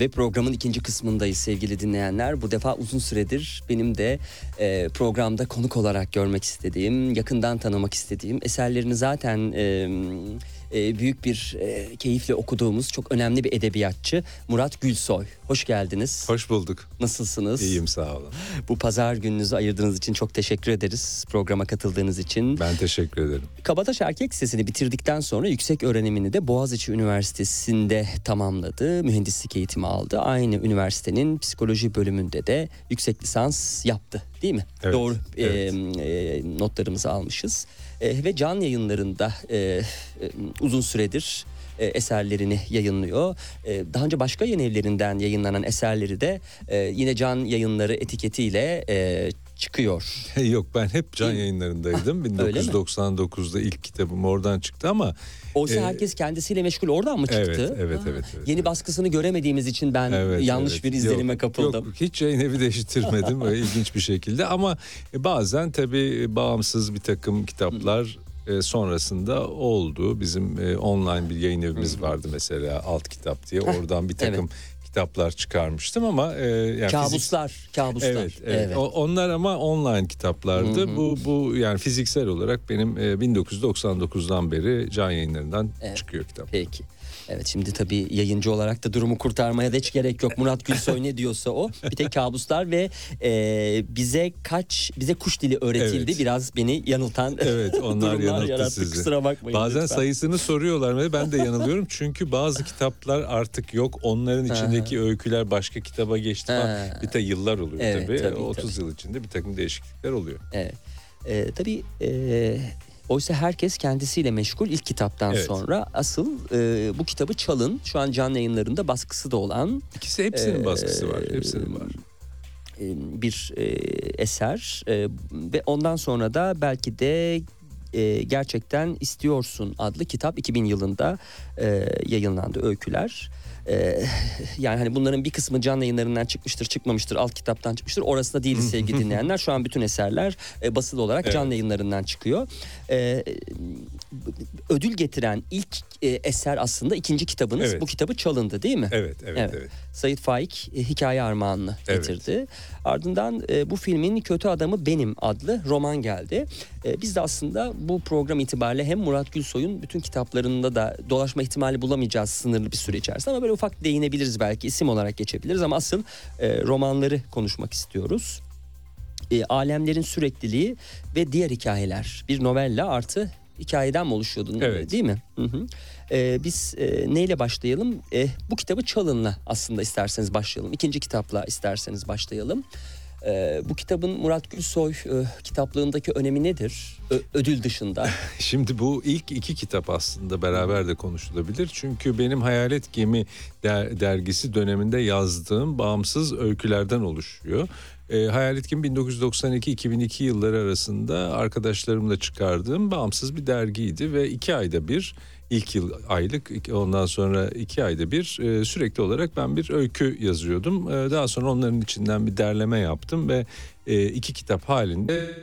Ve programın ikinci kısmındayız sevgili dinleyenler. Bu defa uzun süredir benim de e, programda konuk olarak görmek istediğim, yakından tanımak istediğim eserlerini zaten... E, e, büyük bir e, keyifle okuduğumuz çok önemli bir edebiyatçı Murat Gülsoy. Hoş geldiniz. Hoş bulduk. Nasılsınız? İyiyim sağ olun. Bu pazar gününüzü ayırdığınız için çok teşekkür ederiz programa katıldığınız için. Ben teşekkür ederim. Kabataş Erkek Lisesi'ni bitirdikten sonra yüksek öğrenimini de Boğaziçi Üniversitesi'nde tamamladı. Mühendislik eğitimi aldı. Aynı üniversitenin psikoloji bölümünde de yüksek lisans yaptı değil mi? Evet, Doğru evet. E, e, notlarımızı almışız. E, ve can yayınlarında e, e, uzun süredir e, eserlerini yayınlıyor. E, daha önce başka yayın evlerinden yayınlanan eserleri de e, yine can yayınları etiketiyle e, çıkıyor. Yok ben hep can yayınlarındaydım. öyle mi? 1999'da ilk kitabım oradan çıktı ama Oysa Ee, herkes kendisiyle meşgul oradan mı Evet, çıktı? evet, Ha, evet, evet, Yeni evet. baskısını göremediğimiz için ben evet, yanlış evet. bir izlenime Yok, kapıldım. Yok, hiç yayın evi değiştirmedim ilginç bir şekilde ama bazen tabii bağımsız bir takım kitaplar e, sonrasında oldu. Bizim e, online bir yayın evimiz vardı mesela Alt Kitap diye. Oradan bir takım kitaplar çıkarmıştım ama e, yani fizik- kabuslar, kabuslar. Evet, evet. O- onlar ama online kitaplardı. Bu bu yani fiziksel olarak benim e, 1999'dan beri can yayınlarından çıkıyor kitap. Peki. Evet şimdi tabii yayıncı olarak da durumu kurtarmaya da hiç gerek yok. Murat Gülsoy ne diyorsa o. Bir tek kabuslar ve e, bize kaç bize kuş dili öğretildi. Evet. Biraz beni yanıltan Evet, onlar durumlar yarattı. sizi. Kusura bakmayın Bazen lütfen. sayısını soruyorlar ve ben de yanılıyorum. Çünkü bazı kitaplar artık yok. Onların içindeki öyküler başka kitaba geçti falan. Bir de yıllar oluyor Evet, tabii. tabii, 30 yıl içinde bir takım değişiklikler oluyor. Evet. E, tabii e, oysa herkes kendisiyle meşgul ilk kitaptan Evet. sonra asıl e, bu kitabı çalın. Şu an can yayınlarında baskısı da olan İkisi hepsinin Ee, baskısı var. Hepsinin var. e, bir e, eser E, ve ondan sonra da belki de e, gerçekten istiyorsun adlı kitap 2000 yılında e, yayınlandı öyküler. E, yani hani bunların bir kısmı can yayınlarından çıkmıştır, çıkmamıştır, alt kitaptan çıkmıştır. Orasında değiliz sevgili dinleyenler. Şu an bütün eserler e, basılı olarak Evet. yayınlarından çıkıyor. E, ödül getiren ilk e, eser aslında ikinci kitabınız. Evet. Bu kitabı çalındı değil mi? Evet, evet, Evet. evet. Sayit Faik e, hikaye armağanını Evet. getirdi. Ardından e, bu filmin Kötü Adamı Benim adlı roman geldi. E, biz de aslında bu program itibariyle hem Murat Gülsoy'un bütün kitaplarında da dolaşma ihtimali bulamayacağız sınırlı bir süre içerisinde ama böyle ufak değinebiliriz belki isim olarak geçebiliriz ama asıl e, romanları konuşmak istiyoruz. E, alemlerin sürekliliği ve diğer hikayeler bir novella artı hikayeden mi oluşuyordu Evet. değil mi? Hı hı. E, biz e, neyle başlayalım? E, bu kitabı Çalın'la aslında isterseniz başlayalım. İkinci kitapla isterseniz başlayalım. E, bu kitabın Murat Gülsoy e, kitaplığındaki önemi nedir? Ö- ödül dışında. Şimdi bu ilk iki kitap aslında beraber de konuşulabilir. Çünkü benim Hayalet Gemi der- dergisi döneminde yazdığım bağımsız öykülerden oluşuyor. E, Hayalet Gemi 1992-2002 yılları arasında arkadaşlarımla çıkardığım bağımsız bir dergiydi ve iki ayda bir ilk yıl aylık ondan sonra iki ayda bir e, sürekli olarak ben bir öykü yazıyordum. E, daha sonra onların içinden bir derleme yaptım ve e, iki kitap halinde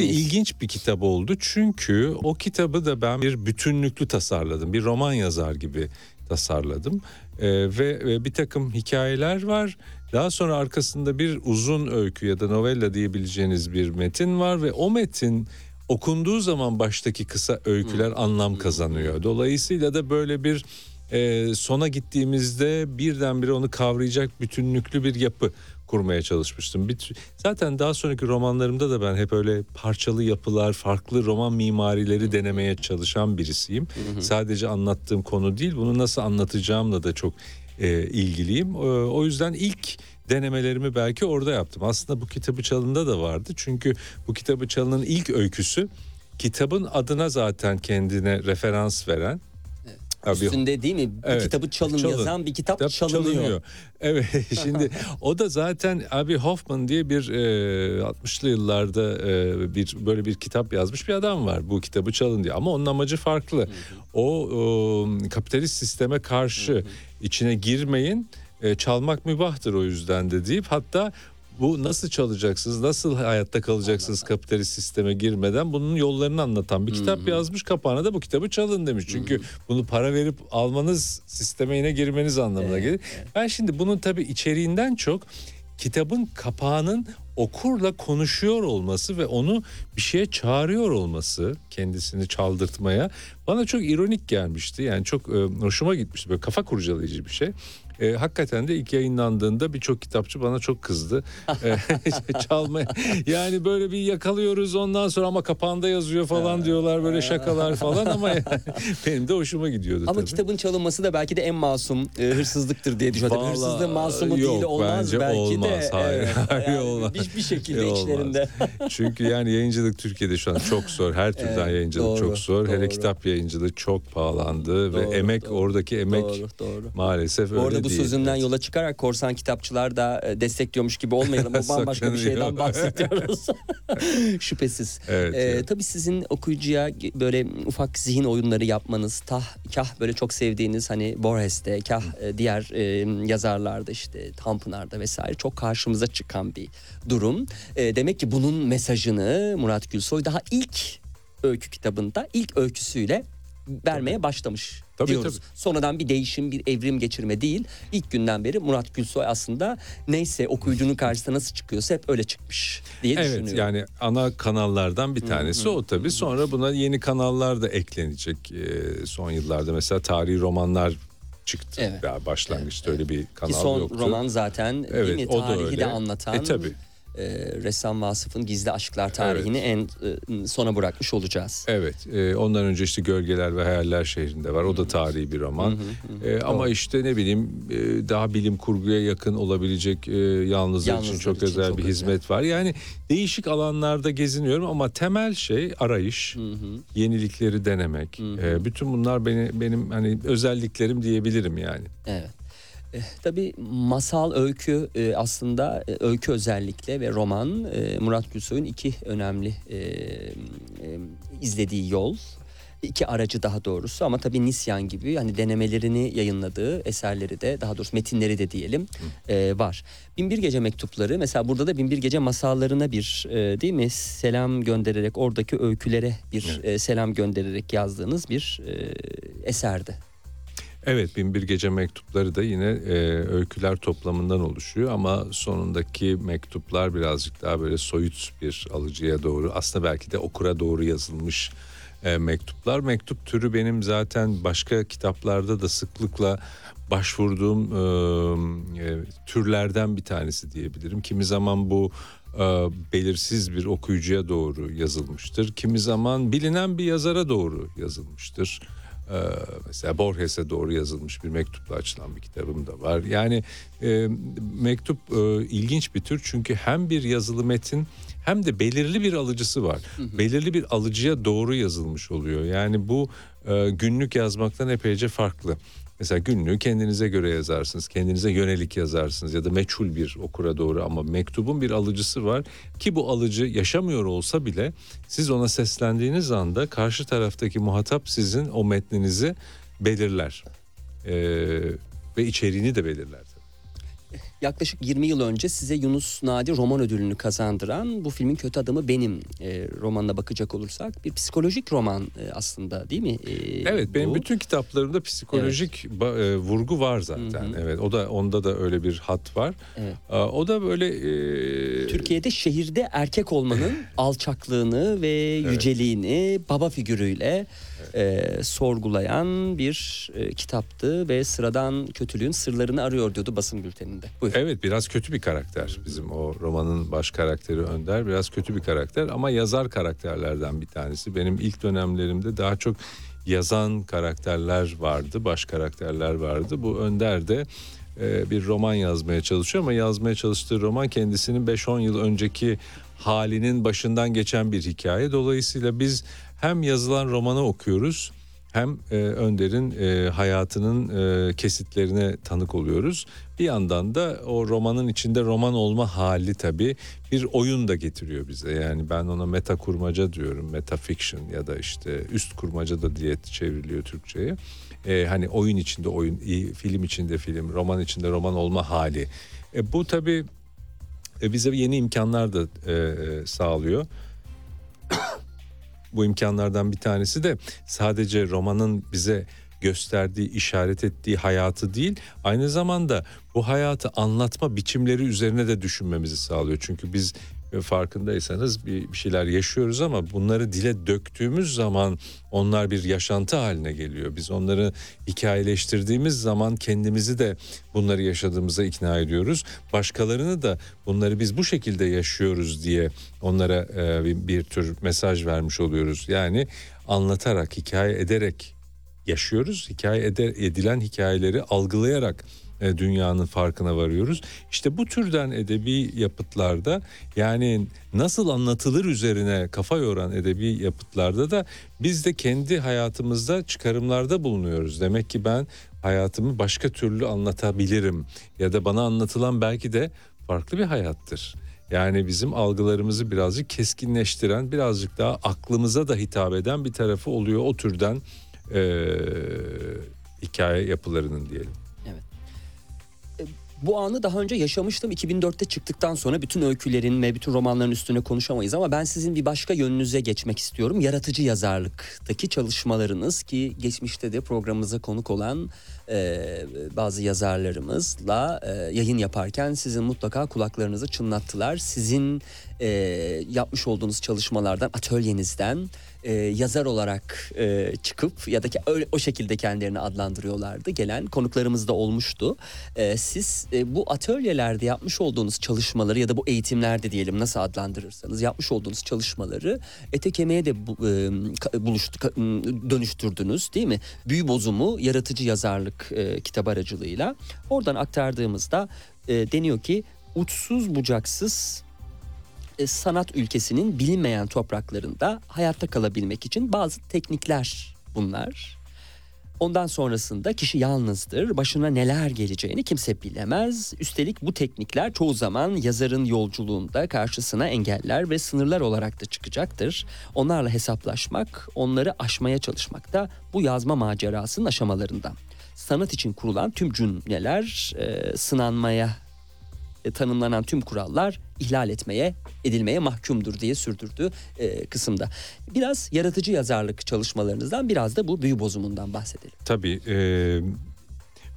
miyiz? ilginç bir kitap oldu çünkü o kitabı da ben bir bütünlüklü tasarladım. Bir roman yazar gibi tasarladım Ee, ve, ve bir takım hikayeler var. Daha sonra arkasında bir uzun öykü ya da novella diyebileceğiniz bir metin var ve o metin okunduğu zaman baştaki kısa öyküler anlam kazanıyor. Dolayısıyla da böyle bir e, sona gittiğimizde birdenbire onu kavrayacak bütünlüklü bir yapı kurmaya çalışmıştım. Bir, zaten daha sonraki romanlarımda da ben hep öyle parçalı yapılar, farklı roman mimarileri denemeye çalışan birisiyim. Sadece anlattığım konu değil, bunu nasıl anlatacağımla da çok e, ilgiliyim. E, o yüzden ilk denemelerimi belki orada yaptım. Aslında bu kitabı çalında da vardı. Çünkü bu kitabı çalının ilk öyküsü kitabın adına zaten kendine referans veren Abi, Üstünde değil mi? Evet, kitabı çalın, çalın. yazan bir kitap, kitap çalınıyor. Evet şimdi o da zaten abi Hoffman diye bir e, 60'lı yıllarda e, bir böyle bir kitap yazmış bir adam var. Bu kitabı çalın diye ama onun amacı farklı. O e, kapitalist sisteme karşı içine girmeyin. e, çalmak mübahtır o yüzden de deyip hatta bu nasıl çalacaksınız, nasıl hayatta kalacaksınız kapitalist sisteme girmeden bunun yollarını anlatan bir kitap yazmış. Kapağına da bu kitabı çalın demiş. Çünkü bunu para verip almanız sisteme yine girmeniz anlamına gelir. Ben şimdi bunun tabii içeriğinden çok kitabın kapağının okurla konuşuyor olması ve onu bir şeye çağırıyor olması kendisini çaldırtmaya bana çok ironik gelmişti. Yani çok e, hoşuma gitmişti. Böyle kafa kurcalayıcı bir şey. E, hakikaten de ilk yayınlandığında birçok kitapçı bana çok kızdı. E, çalmaya. Yani böyle bir yakalıyoruz ondan sonra ama kapağında yazıyor falan diyorlar böyle şakalar falan ama yani benim de hoşuma gidiyordu Ama tabii. kitabın çalınması da belki de en masum e, hırsızlıktır diye düşünüyorum. Vallahi, Hırsızlığın masumu yok, değil olmaz bence belki olmaz. de. Hayır, hayır, yani olmaz. Bir, bir şekilde Olmaz. içlerinde. Çünkü yani yayıncılık Türkiye'de şu an çok zor. Her türden Evet, yayıncılık doğru, çok zor. Hele doğru. kitap yayıncılığı çok pahalandı Doğru, ve emek doğru. oradaki emek Doğru, doğru. maalesef öyle arada bu sözünden Evet. yola çıkarak korsan kitapçılar da e, destekliyormuş gibi olmayalım. O bambaşka bir şeyden bahsediyoruz. Şüphesiz. Evet, Ee, evet. Tabii sizin okuyucuya böyle ufak zihin oyunları yapmanız, tah, kah böyle çok sevdiğiniz hani Borges'te, kah e, diğer e, yazarlarda işte Tanpınar'da vesaire çok karşımıza çıkan bir durum. E, demek ki bunun mesajını Murat Gülsoy daha ilk öykü kitabında ilk öyküsüyle vermeye başlamış Tabii, diyoruz. tabii. Sonradan bir değişim, bir evrim geçirme değil. İlk günden beri Murat Gülsoy aslında neyse okuyucunun karşısına nasıl çıkıyorsa hep öyle çıkmış diye Evet düşünüyorum. yani ana kanallardan bir tanesi o tabii. Sonra buna yeni kanallar da eklenecek e, son yıllarda. Mesela tarihi romanlar çıktı. Evet. Ya başlangıçta öyle bir kanal Ki son yoktu. roman zaten Evet, değil mi? o da Tarihi öyle. de anlatan. E, tabii. E, Ressam Vasıf'ın Gizli Aşklar tarihini en e, sona bırakmış olacağız. Evet, e, ondan önce işte Gölgeler ve Hayaller şehrinde var. O da tarihi bir roman. E, ama işte ne bileyim e, daha bilim kurguya yakın olabilecek e, yalnızlar, Yalnızlar için çok için özel çok bir özel. hizmet var. Yani değişik alanlarda geziniyorum ama temel şey arayış, yenilikleri denemek. E, bütün bunlar beni benim hani özelliklerim diyebilirim yani. Evet. Eh, Tabii masal, öykü e, aslında e, öykü özellikle ve roman e, Murat Gülsoy'un iki önemli e, e, izlediği yol. iki aracı daha doğrusu ama tabii Nisyan gibi hani denemelerini yayınladığı eserleri de daha doğrusu metinleri de diyelim e, var. Binbir Gece mektupları mesela burada da Binbir Gece masallarına bir e, değil mi selam göndererek oradaki öykülere bir e, selam göndererek yazdığınız bir e, eserdi. Evet Binbir Gece mektupları da yine e, öyküler toplamından oluşuyor ama sonundaki mektuplar birazcık daha böyle soyut bir alıcıya doğru aslında belki de okura doğru yazılmış e, mektuplar. Mektup türü benim zaten başka kitaplarda da sıklıkla başvurduğum e, e, türlerden bir tanesi diyebilirim. Kimi zaman bu e, belirsiz bir okuyucuya doğru yazılmıştır. Kimi zaman bilinen bir yazara doğru yazılmıştır. Ee, mesela Borges'e doğru yazılmış bir mektupla açılan bir kitabım da var. Yani e, mektup e, ilginç bir tür çünkü hem bir yazılı metin hem de belirli bir alıcısı var. Belirli bir alıcıya doğru yazılmış oluyor. Yani bu e, günlük yazmaktan epeyce farklı. Mesela günlüğü kendinize göre yazarsınız, kendinize yönelik yazarsınız ya da meçhul bir okura doğru ama mektubun bir alıcısı var ki bu alıcı yaşamıyor olsa bile siz ona seslendiğiniz anda karşı taraftaki muhatap sizin o metninizi belirler Ee, ve içeriğini de belirler. Yaklaşık 20 yıl önce size Yunus Nadi roman ödülünü kazandıran bu filmin kötü adamı benim e, romanına bakacak olursak bir psikolojik roman e, aslında değil mi? E, Evet benim bu? bütün kitaplarımda psikolojik ba- e, vurgu var zaten. Hı hı. Evet o da onda da öyle bir hat var. Evet. Aa, o da böyle e, Türkiye'de şehirde erkek olmanın alçaklığını ve yüceliğini baba figürüyle e, sorgulayan bir e, kitaptı ve sıradan kötülüğün sırlarını arıyor diyordu basın bülteninde. Buyur. Evet biraz kötü bir karakter bizim o romanın baş karakteri Önder biraz kötü bir karakter ama yazar karakterlerden bir tanesi. Benim ilk dönemlerimde daha çok yazan karakterler vardı baş karakterler vardı. Bu Önder de e, bir roman yazmaya çalışıyor ama yazmaya çalıştığı roman kendisinin 5-10 yıl önceki halinin başından geçen bir hikaye. Dolayısıyla biz hem yazılan romanı okuyoruz hem e, Önder'in e, hayatının e, kesitlerine tanık oluyoruz. Bir yandan da o romanın içinde roman olma hali tabii bir oyun da getiriyor bize. Yani ben ona meta kurmaca diyorum. Metafiction ya da işte üst kurmaca da diye çevriliyor Türkçe'ye. E, hani oyun içinde oyun, film içinde film, roman içinde roman olma hali. E, bu tabii e, bize yeni imkanlar da e, e, sağlıyor. Bu imkanlardan bir tanesi de sadece romanın bize gösterdiği, işaret ettiği hayatı değil, aynı zamanda bu hayatı anlatma biçimleri üzerine de düşünmemizi sağlıyor. Çünkü biz farkındaysanız bir şeyler yaşıyoruz ama bunları dile döktüğümüz zaman onlar bir yaşantı haline geliyor. Biz onları hikayeleştirdiğimiz zaman kendimizi de bunları yaşadığımıza ikna ediyoruz. Başkalarını da bunları biz bu şekilde yaşıyoruz diye onlara e, bir, tür mesaj vermiş oluyoruz. Yani anlatarak, hikaye ederek yaşıyoruz. Hikaye edilen hikayeleri algılayarak dünyanın farkına varıyoruz. İşte bu türden edebi yapıtlarda yani nasıl anlatılır üzerine kafa yoran edebi yapıtlarda da biz de kendi hayatımızda çıkarımlarda bulunuyoruz. Demek ki ben hayatımı başka türlü anlatabilirim ya da bana anlatılan belki de farklı bir hayattır. Yani bizim algılarımızı birazcık keskinleştiren, birazcık daha aklımıza da hitap eden bir tarafı oluyor o türden e, hikaye yapılarının diyelim. Bu anı daha önce yaşamıştım. 2004'te çıktıktan sonra bütün öykülerin ve bütün romanların üstüne konuşamayız ama ben sizin bir başka yönünüze geçmek istiyorum. Yaratıcı yazarlıktaki çalışmalarınız ki geçmişte de programımıza konuk olan e, bazı yazarlarımızla e, yayın yaparken sizin mutlaka kulaklarınızı çınlattılar. Sizin e, yapmış olduğunuz çalışmalardan, atölyenizden e, yazar olarak e, çıkıp ya da ki öyle, o şekilde kendilerini adlandırıyorlardı. Gelen konuklarımız da olmuştu. E, siz e, bu atölyelerde yapmış olduğunuz çalışmaları ya da bu eğitimlerde diyelim nasıl adlandırırsanız yapmış olduğunuz çalışmaları ete kemiğe de bu, e, buluştu, dönüştürdünüz değil mi? Büyü bozumu yaratıcı yazarlık e, kitap aracılığıyla oradan aktardığımızda e, deniyor ki uçsuz bucaksız sanat ülkesinin bilinmeyen topraklarında hayatta kalabilmek için bazı teknikler bunlar. Ondan sonrasında kişi yalnızdır. Başına neler geleceğini kimse bilemez. Üstelik bu teknikler çoğu zaman yazarın yolculuğunda karşısına engeller ve sınırlar olarak da çıkacaktır. Onlarla hesaplaşmak, onları aşmaya çalışmak da bu yazma macerasının aşamalarından. Sanat için kurulan tüm cümleler e, sınanmaya e, tanımlanan tüm kurallar ihlal etmeye, edilmeye mahkumdur diye sürdürdü e, kısımda. Biraz yaratıcı yazarlık çalışmalarınızdan biraz da bu büyü bozumundan bahsedelim. Tabii. e,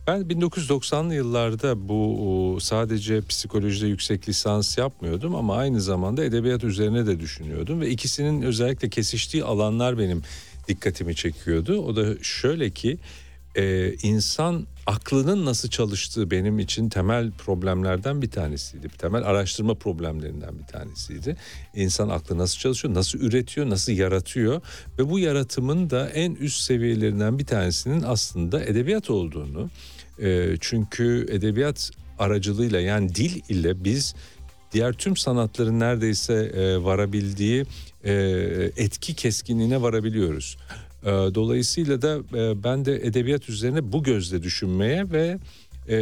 ben 1990'lı yıllarda bu sadece psikolojide yüksek lisans yapmıyordum ama aynı zamanda edebiyat üzerine de düşünüyordum ve ikisinin özellikle kesiştiği alanlar benim dikkatimi çekiyordu. O da şöyle ki e, insan aklının nasıl çalıştığı benim için temel problemlerden bir tanesiydi. Temel araştırma problemlerinden bir tanesiydi. İnsan aklı nasıl çalışıyor, nasıl üretiyor, nasıl yaratıyor ve bu yaratımın da en üst seviyelerinden bir tanesinin aslında edebiyat olduğunu. E, çünkü edebiyat aracılığıyla yani dil ile biz diğer tüm sanatların neredeyse e, varabildiği e, etki keskinliğine varabiliyoruz. E, dolayısıyla da e, ben de edebiyat üzerine bu gözle düşünmeye ve e,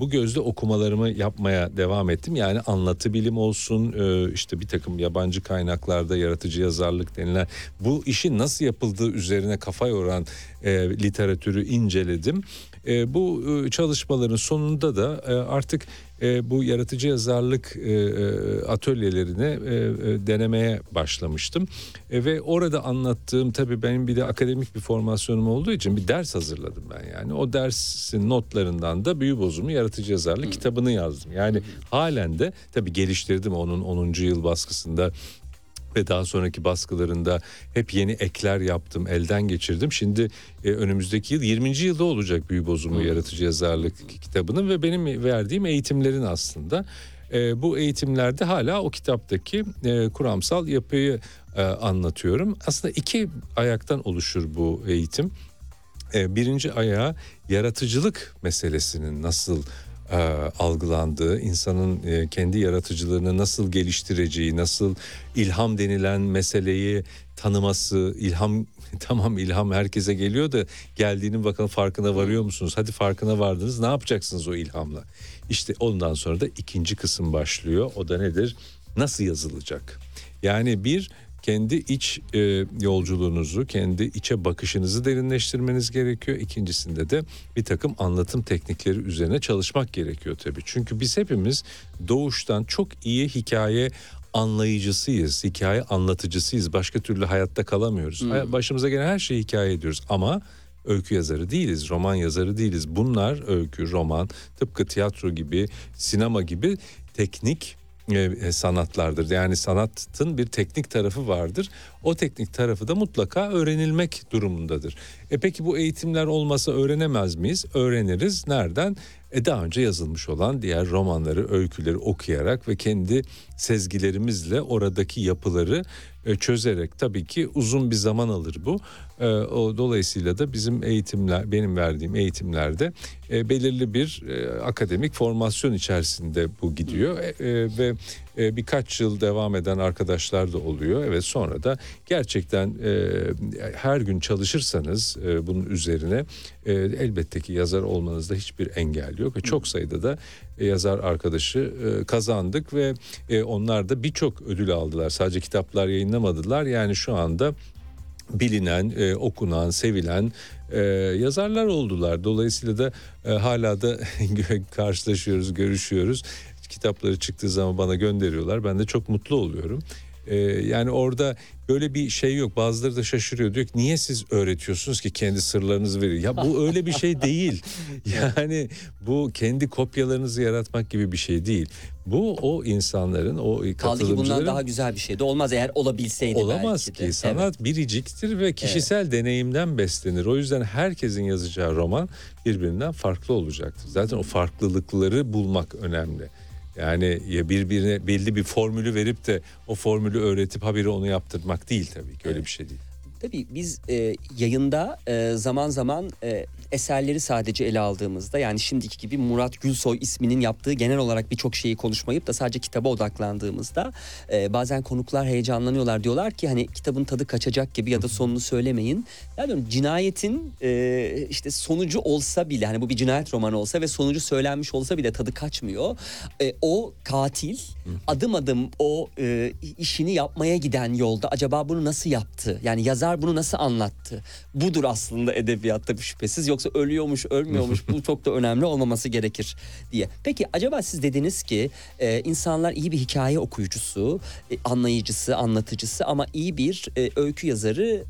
bu gözle okumalarımı yapmaya devam ettim. Yani anlatı bilim olsun, e, işte bir takım yabancı kaynaklarda yaratıcı yazarlık denilen bu işin nasıl yapıldığı üzerine kafa yoran literatürü inceledim. E, bu e, çalışmaların sonunda da e, artık bu yaratıcı yazarlık atölyelerine denemeye başlamıştım. Ve orada anlattığım tabii benim bir de akademik bir formasyonum olduğu için bir ders hazırladım ben yani. O dersin notlarından da Büyü Bozumu Yaratıcı Yazarlık kitabını yazdım. Yani halen de tabii geliştirdim onun 10. yıl baskısında ve daha sonraki baskılarında hep yeni ekler yaptım, elden geçirdim. Şimdi e, önümüzdeki yıl 20. yılda olacak Büyü Bozumu Yaratıcı Yazarlık kitabının ve benim verdiğim eğitimlerin aslında. E, bu eğitimlerde hala o kitaptaki e, kuramsal yapıyı e, anlatıyorum. Aslında iki ayaktan oluşur bu eğitim. E, birinci ayağı yaratıcılık meselesinin nasıl e, algılandığı, insanın e, kendi yaratıcılığını nasıl geliştireceği, nasıl ilham denilen meseleyi tanıması, ilham tamam ilham herkese geliyor da geldiğinin bakalım farkına varıyor musunuz? Hadi farkına vardınız ne yapacaksınız o ilhamla? İşte ondan sonra da ikinci kısım başlıyor. O da nedir? Nasıl yazılacak? Yani bir kendi iç e, yolculuğunuzu, kendi içe bakışınızı derinleştirmeniz gerekiyor. İkincisinde de bir takım anlatım teknikleri üzerine çalışmak gerekiyor tabii. Çünkü biz hepimiz doğuştan çok iyi hikaye anlayıcısıyız, hikaye anlatıcısıyız. Başka türlü hayatta kalamıyoruz. Hmm. Başımıza gelen her şeyi hikaye ediyoruz ama öykü yazarı değiliz, roman yazarı değiliz. Bunlar öykü, roman, tıpkı tiyatro gibi, sinema gibi teknik e, e, sanatlardır. Yani sanatın bir teknik tarafı vardır. O teknik tarafı da mutlaka öğrenilmek durumundadır. E peki bu eğitimler olmasa öğrenemez miyiz? Öğreniriz. Nereden? E daha önce yazılmış olan diğer romanları, öyküleri okuyarak ve kendi sezgilerimizle oradaki yapıları e, çözerek tabii ki uzun bir zaman alır bu. E, o dolayısıyla da bizim eğitimler benim verdiğim eğitimlerde e, belirli bir akademik formasyon içerisinde bu gidiyor ve birkaç yıl devam eden arkadaşlar da oluyor. Evet sonra da gerçekten her gün çalışırsanız bunun üzerine elbette ki yazar olmanızda hiçbir engel yok ve çok sayıda da yazar arkadaşı kazandık ve onlar da birçok ödül aldılar. Sadece kitaplar yayınlamadılar. Yani şu anda bilinen, e, okunan, sevilen e, yazarlar oldular. Dolayısıyla da e, hala da karşılaşıyoruz, görüşüyoruz. Kitapları çıktığı zaman bana gönderiyorlar. Ben de çok mutlu oluyorum. E, yani orada böyle bir şey yok. Bazıları da şaşırıyor. Diyor ki niye siz öğretiyorsunuz ki kendi sırlarınızı veriyor. Ya bu öyle bir şey değil. Yani bu kendi kopyalarınızı yaratmak gibi bir şey değil. Bu o insanların, o. Kaldı ki bundan daha güzel bir şey de olmaz eğer olabilseydi Olamaz belki ki. de. Sanat evet. biriciktir ve kişisel evet. deneyimden beslenir. O yüzden herkesin yazacağı roman birbirinden farklı olacaktır. Zaten o farklılıkları bulmak önemli. Yani ya birbirine belli bir formülü verip de o formülü öğretip haberi onu yaptırmak değil tabii ki öyle bir şey değil. Tabii biz e, yayında e, zaman zaman e, eserleri sadece ele aldığımızda yani şimdiki gibi Murat Gülsoy isminin yaptığı genel olarak birçok şeyi konuşmayıp da sadece kitaba odaklandığımızda e, bazen konuklar heyecanlanıyorlar diyorlar ki hani kitabın tadı kaçacak gibi ya da sonunu söylemeyin. Yani cinayetin e, işte sonucu olsa bile hani bu bir cinayet romanı olsa ve sonucu söylenmiş olsa bile tadı kaçmıyor. E, o katil adım adım o e, işini yapmaya giden yolda acaba bunu nasıl yaptı? Yani yazar bunu nasıl anlattı? Budur aslında edebiyatta bir şüphesiz. Yoksa ölüyormuş, ölmüyormuş bu çok da önemli olmaması gerekir diye. Peki acaba siz dediniz ki e, insanlar iyi bir hikaye okuyucusu, e, anlayıcısı, anlatıcısı ama iyi bir e, öykü yazarı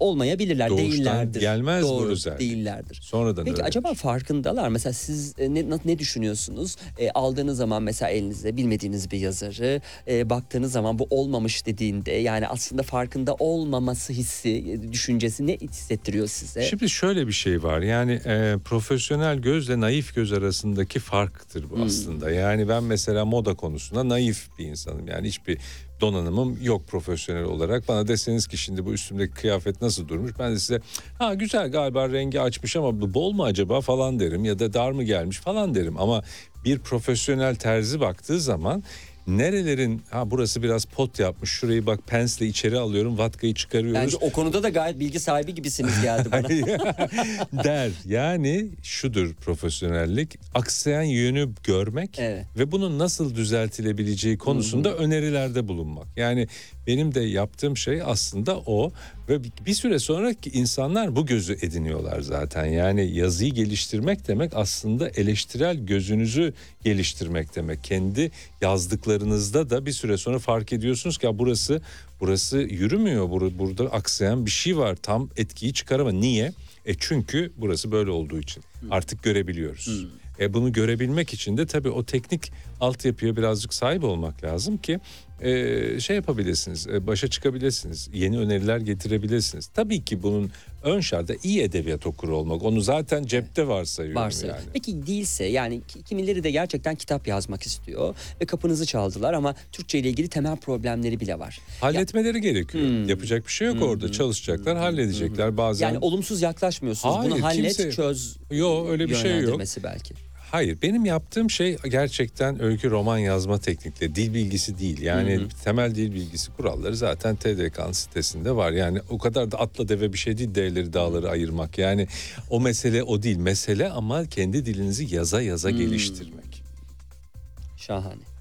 olmayabilirler Doğuştan değillerdir. gelmez Doğru, bu özellik. değillerdir. Sonradan Peki öğrenir. acaba farkındalar? Mesela siz e, ne, ne düşünüyorsunuz? E, aldığınız zaman mesela elinize bilmediğiniz bir yazarı e, baktığınız zaman bu olmamış dediğinde yani aslında farkında olmaması hissi, e, düşüncesi ne hissettiriyor size? Şimdi şöyle bir şey var yani e, profesyonel gözle naif göz arasındaki farktır bu Hmm. aslında. Yani ben mesela moda konusunda naif bir insanım yani hiçbir donanımım yok profesyonel olarak. Bana deseniz ki şimdi bu üstümdeki kıyafet nasıl durmuş? Ben de size ha güzel galiba rengi açmış ama bu bol mu acaba falan derim ya da dar mı gelmiş falan derim. Ama bir profesyonel terzi baktığı zaman nerelerin ha burası biraz pot yapmış şurayı bak pensle içeri alıyorum vatkayı çıkarıyoruz. Bence o konuda da gayet bilgi sahibi gibisiniz geldi bana. der. Yani şudur profesyonellik. Aksayan yönü görmek Evet. ve bunun nasıl düzeltilebileceği konusunda önerilerde bulunmak. Yani benim de yaptığım şey aslında o ve bir süre sonra insanlar bu gözü ediniyorlar zaten. Yani yazıyı geliştirmek demek aslında eleştirel gözünüzü geliştirmek demek. Kendi yazdıklarınızda da bir süre sonra fark ediyorsunuz ki ya burası burası yürümüyor. Bur- Burada aksayan bir şey var. Tam etkiyi çıkaramıyor. Niye? E çünkü burası böyle olduğu için. Artık görebiliyoruz. E bunu görebilmek için de tabii o teknik altyapıya birazcık sahip olmak lazım ki e, şey yapabilirsiniz, e, başa çıkabilirsiniz, yeni öneriler getirebilirsiniz. Tabii ki bunun ön şartı iyi edebiyat okuru olmak. Onu zaten cepte varsayıyorum Varsa. yani. Peki değilse yani ki- kimileri de gerçekten kitap yazmak istiyor ve kapınızı çaldılar ama Türkçe ile ilgili temel problemleri bile var. Halletmeleri gerekiyor. Hmm. Yapacak bir şey yok orada. Çalışacaklar, halledecekler. Bazen Yani olumsuz yaklaşmıyorsunuz. Hayır, Bunu hallet, kimse- çöz. Yok, öyle bir şey yok. belki. Hayır benim yaptığım şey gerçekten öykü roman yazma teknikleri. Dil bilgisi değil. Yani temel dil bilgisi kuralları zaten TDK'nın sitesinde var. Yani o kadar da atla deve bir şey değil D'leri dağları ayırmak. Yani o mesele o değil. Mesele ama kendi dilinizi yaza yaza geliştirmek. Şahane.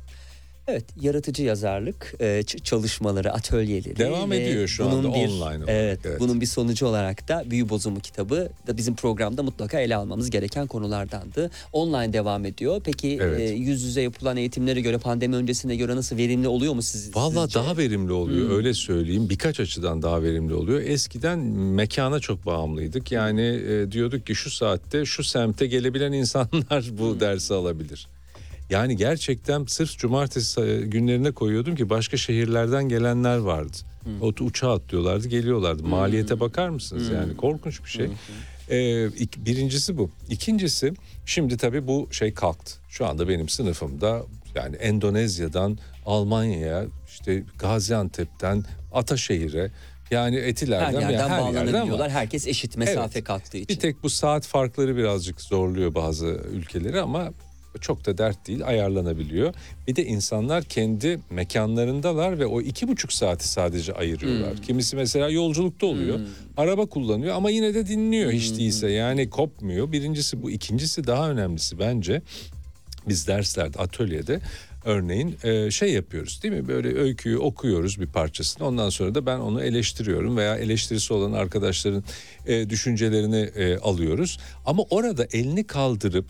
Evet, yaratıcı yazarlık e, çalışmaları, atölyeleri Devam ediyor şu bunun anda bir, online olarak, Evet, evet. bunun bir sonucu olarak da Büyü Bozumu kitabı da bizim programda mutlaka ele almamız gereken konulardandı. Online devam ediyor. Peki Evet. e, yüz yüze yapılan eğitimlere göre pandemi öncesine göre nasıl verimli oluyor mu siz? Valla daha verimli oluyor Hmm. öyle söyleyeyim birkaç açıdan daha verimli oluyor. Eskiden mekana çok bağımlıydık yani e, diyorduk ki şu saatte şu semte gelebilen insanlar Hmm. bu dersi alabilir. Yani gerçekten sırf cumartesi e, günlerine koyuyordum ki başka şehirlerden gelenler vardı. Hmm. O uçağa atlıyorlardı geliyorlardı. Maliyete bakar mısınız yani korkunç bir şey. Ee, ik- birincisi bu. İkincisi şimdi tabii bu şey kalktı. Şu anda benim sınıfımda yani Endonezya'dan Almanya'ya işte Gaziantep'ten Ataşehir'e yani her Etiler'den yerden yani her yerden bağlanabiliyorlar. var. Herkes eşit mesafe Evet. kalktığı için. Bir tek bu saat farkları birazcık zorluyor bazı ülkeleri ama çok da dert değil ayarlanabiliyor. Bir de insanlar kendi mekanlarındalar ve o iki buçuk saati sadece ayırıyorlar. Hmm. Kimisi mesela yolculukta oluyor. Araba kullanıyor ama yine de dinliyor Hmm. hiç değilse yani kopmuyor. Birincisi bu ikincisi daha önemlisi bence biz derslerde atölyede örneğin e, şey yapıyoruz değil mi böyle öyküyü okuyoruz bir parçasını ondan sonra da ben onu eleştiriyorum veya eleştirisi olan arkadaşların e, düşüncelerini e, alıyoruz ama orada elini kaldırıp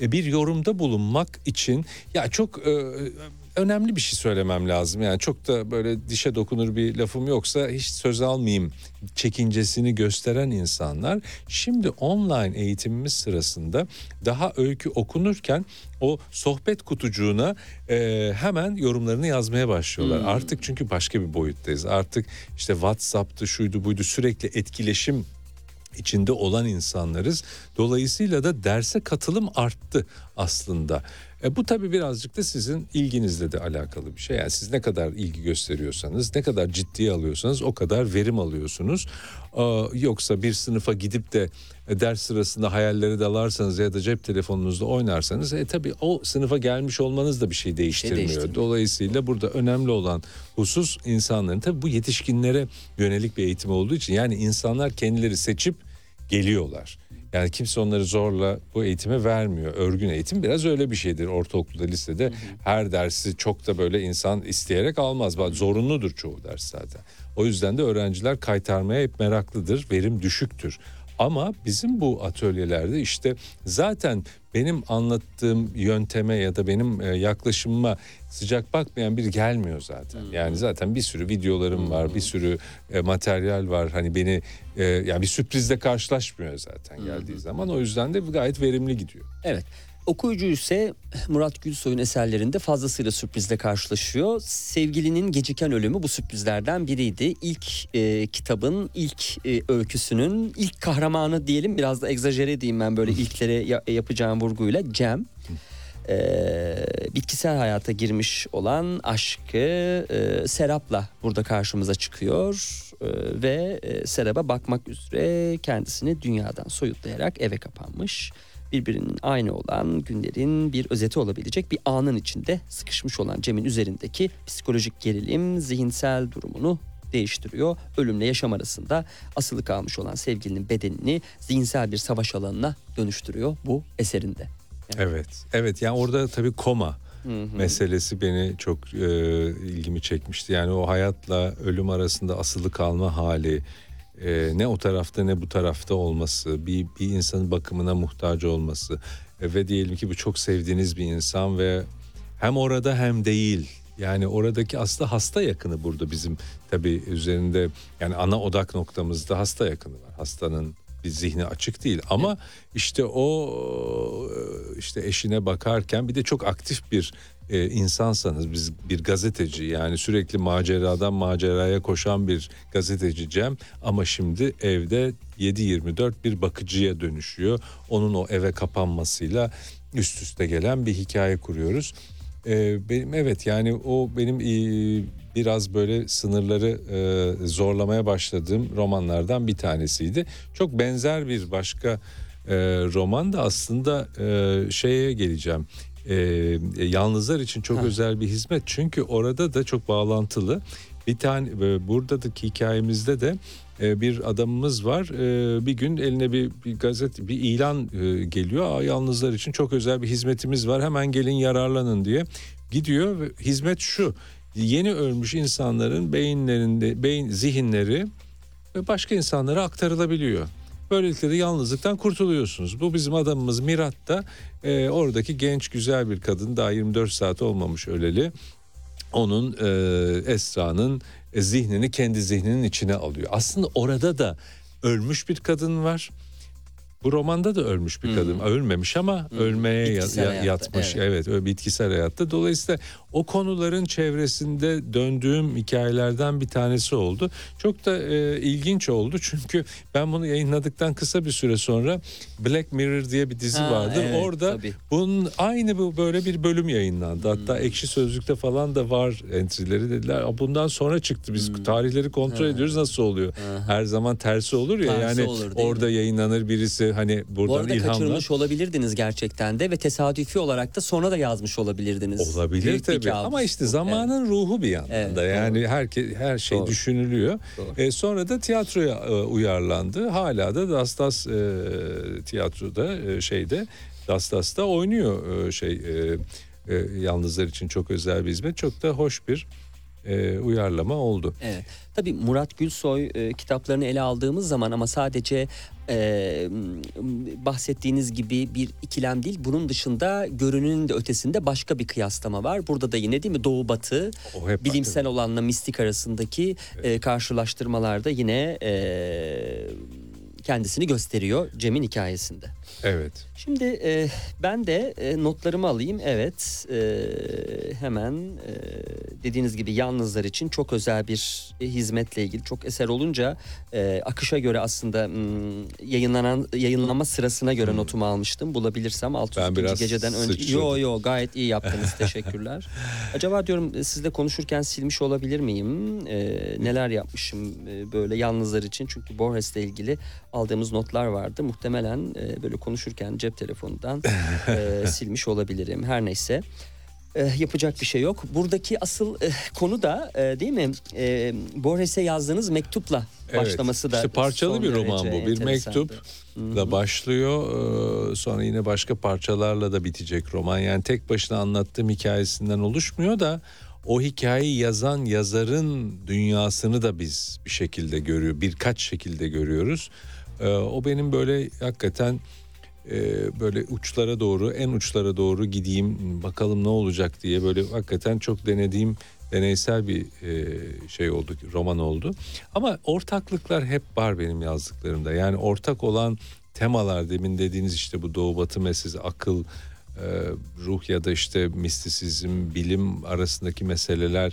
bir yorumda bulunmak için ya çok e, önemli bir şey söylemem lazım. Yani çok da böyle dişe dokunur bir lafım yoksa hiç söz almayayım çekincesini gösteren insanlar şimdi online eğitimimiz sırasında daha öykü okunurken o sohbet kutucuğuna e, hemen yorumlarını yazmaya başlıyorlar. Artık çünkü başka bir boyuttayız. Artık işte WhatsApp'tı şuydu buydu sürekli etkileşim içinde olan insanlarız. Dolayısıyla da derse katılım arttı aslında. E, bu tabii birazcık da sizin ilginizle de alakalı bir şey. Yani siz ne kadar ilgi gösteriyorsanız, ne kadar ciddiye alıyorsanız o kadar verim alıyorsunuz. Yoksa bir sınıfa gidip de e, ders sırasında hayallere dalarsanız ya da cep telefonunuzda oynarsanız e, tabii o sınıfa gelmiş olmanız da bir şey değiştirmiyor. değiştirmiyor. Dolayısıyla burada önemli olan husus insanların tabii bu yetişkinlere yönelik bir eğitim olduğu için yani insanlar kendileri seçip geliyorlar. Yani kimse onları zorla bu eğitime vermiyor. Örgün eğitim biraz öyle bir şeydir. Ortaokulda, lisede her dersi çok da böyle insan isteyerek almaz. Bak, Zorunludur çoğu ders zaten. O yüzden de öğrenciler kaytarmaya hep meraklıdır. Verim düşüktür. Ama bizim bu atölyelerde işte zaten benim anlattığım yönteme ya da benim e, yaklaşımıma sıcak bakmayan biri gelmiyor zaten. Yani zaten bir sürü videolarım var, bir sürü e, materyal var. Hani beni e, yani bir sürprizle karşılaşmıyor zaten geldiği zaman. O yüzden de gayet verimli gidiyor. Evet. Okuyucu ise Murat Gülsoy'un eserlerinde fazlasıyla sürprizle karşılaşıyor. Sevgilinin geciken ölümü bu sürprizlerden biriydi. İlk e, kitabın, ilk e, öyküsünün ilk kahramanı diyelim biraz da egzajere edeyim ben böyle ilklere ya- yapacağım vurguyla Cem. E, bitkisel hayata girmiş olan aşkı e, Serap'la burada karşımıza çıkıyor E, ve e, Serap'a bakmak üzere kendisini dünyadan soyutlayarak eve kapanmış birbirinin aynı olan günlerin bir özeti olabilecek bir anın içinde sıkışmış olan Cem'in üzerindeki psikolojik gerilim zihinsel durumunu değiştiriyor. Ölümle yaşam arasında asılı kalmış olan sevgilinin bedenini zihinsel bir savaş alanına dönüştürüyor bu eserinde. Evet. Evet yani orada tabii koma meselesi beni çok e, ilgimi çekmişti. Yani o hayatla ölüm arasında asılı kalma hali e, ne o tarafta ne bu tarafta olması, bir, bir insanın bakımına muhtaç olması e, ve diyelim ki bu çok sevdiğiniz bir insan ve hem orada hem değil. Yani oradaki aslında hasta yakını burada bizim tabii üzerinde yani ana odak noktamızda hasta yakını var. Hastanın bir zihni açık değil ama işte o işte eşine bakarken bir de çok aktif bir e, insansanız biz bir gazeteci yani sürekli maceradan maceraya koşan bir gazeteci Cem ama şimdi evde 7-24 bir bakıcıya dönüşüyor. Onun o eve kapanmasıyla üst üste gelen bir hikaye kuruyoruz. E, benim evet yani o benim e, biraz böyle sınırları e, zorlamaya başladığım romanlardan bir tanesiydi. Çok benzer bir başka e, roman da aslında e, şeye geleceğim. E, yalnızlar için çok ha. özel bir hizmet çünkü orada da çok bağlantılı. Bir tane e, buradaki hikayemizde de e, bir adamımız var. E, bir gün eline bir, bir gazete, bir ilan geliyor. Aa, yalnızlar için çok özel bir hizmetimiz var. Hemen gelin yararlanın diye gidiyor hizmet şu yeni ölmüş insanların beyinlerinde beyin zihinleri başka insanlara aktarılabiliyor. Böylelikle de yalnızlıktan kurtuluyorsunuz. Bu bizim adamımız Mirat da e, oradaki genç güzel bir kadın daha 24 saat olmamış öleli. Onun e, Esra'nın e, zihnini kendi zihninin içine alıyor. Aslında orada da ölmüş bir kadın var bu romanda da ölmüş bir kadın. Hmm. Ölmemiş ama hmm. ölmeye bitkisel ya, yatmış. Evet. evet, bitkisel hayatta. Dolayısıyla o konuların çevresinde döndüğüm hikayelerden bir tanesi oldu. Çok da e, ilginç oldu çünkü ben bunu yayınladıktan kısa bir süre sonra Black Mirror diye bir dizi ha, vardı. Evet, Orada tabii. bunun aynı bu böyle bir bölüm yayınlandı. Hatta hmm. Ekşi Sözlük'te falan da var entry'leri dediler. Bundan sonra çıktı. Biz hmm. tarihleri kontrol ha. ediyoruz nasıl oluyor? Ha. Her zaman tersi olur ya tersi yani olur, orada mi? yayınlanır birisi hani buradan Bu arada ilhamla. kaçırılmış olabilirdiniz gerçekten de ve tesadüfi olarak da sonra da yazmış olabilirdiniz. Olabilir Büyük tabii ama işte zamanın evet. ruhu bir yandan evet, da yani doğru. herke, her şey doğru. düşünülüyor. Doğru. E, sonra da tiyatroya e, uyarlandı. Hala da Dastas e, tiyatroda e, şeyde Dastas'ta oynuyor e, şey e, e, yalnızlar için çok özel bir hizmet. Çok da hoş bir e, uyarlama oldu. Evet. Tabii Murat Gülsoy e, kitaplarını ele aldığımız zaman ama sadece e, bahsettiğiniz gibi bir ikilem değil. Bunun dışında görününün de ötesinde başka bir kıyaslama var. Burada da yine değil mi Doğu Batı bilimsel bakın. olanla mistik arasındaki evet. e, karşılaştırmalarda yine e, kendisini gösteriyor Cem'in hikayesinde. Evet. Şimdi e, ben de e, notlarımı alayım. Evet e, hemen e, dediğiniz gibi yalnızlar için çok özel bir hizmetle ilgili çok eser olunca e, akışa göre aslında m, hmm, yayınlanan yayınlama sırasına göre hmm. notumu almıştım. Bulabilirsem 600. geceden önce. Yo yo gayet iyi yaptınız teşekkürler. Acaba diyorum e, sizle konuşurken silmiş olabilir miyim? E, neler yapmışım e, böyle yalnızlar için çünkü Borges'le ilgili aldığımız notlar vardı. Muhtemelen e, böyle konuşurken cep telefonundan e, silmiş olabilirim. Her neyse e, yapacak bir şey yok. Buradaki asıl e, konu da e, değil mi? E, Borges'e yazdığınız mektupla evet, başlaması da işte parçalı bir roman bu. Bir mektup da başlıyor. E, sonra yine başka parçalarla da bitecek roman. Yani tek başına anlattığım hikayesinden oluşmuyor da o hikayeyi yazan yazarın dünyasını da biz bir şekilde görüyor. Birkaç şekilde görüyoruz. E, o benim böyle hakikaten böyle uçlara doğru en uçlara doğru gideyim bakalım ne olacak diye böyle hakikaten çok denediğim deneysel bir e, şey oldu roman oldu. Ama ortaklıklar hep var benim yazdıklarımda. Yani ortak olan temalar demin dediğiniz işte bu doğu batı meselesi akıl e, ruh ya da işte mistisizm bilim arasındaki meseleler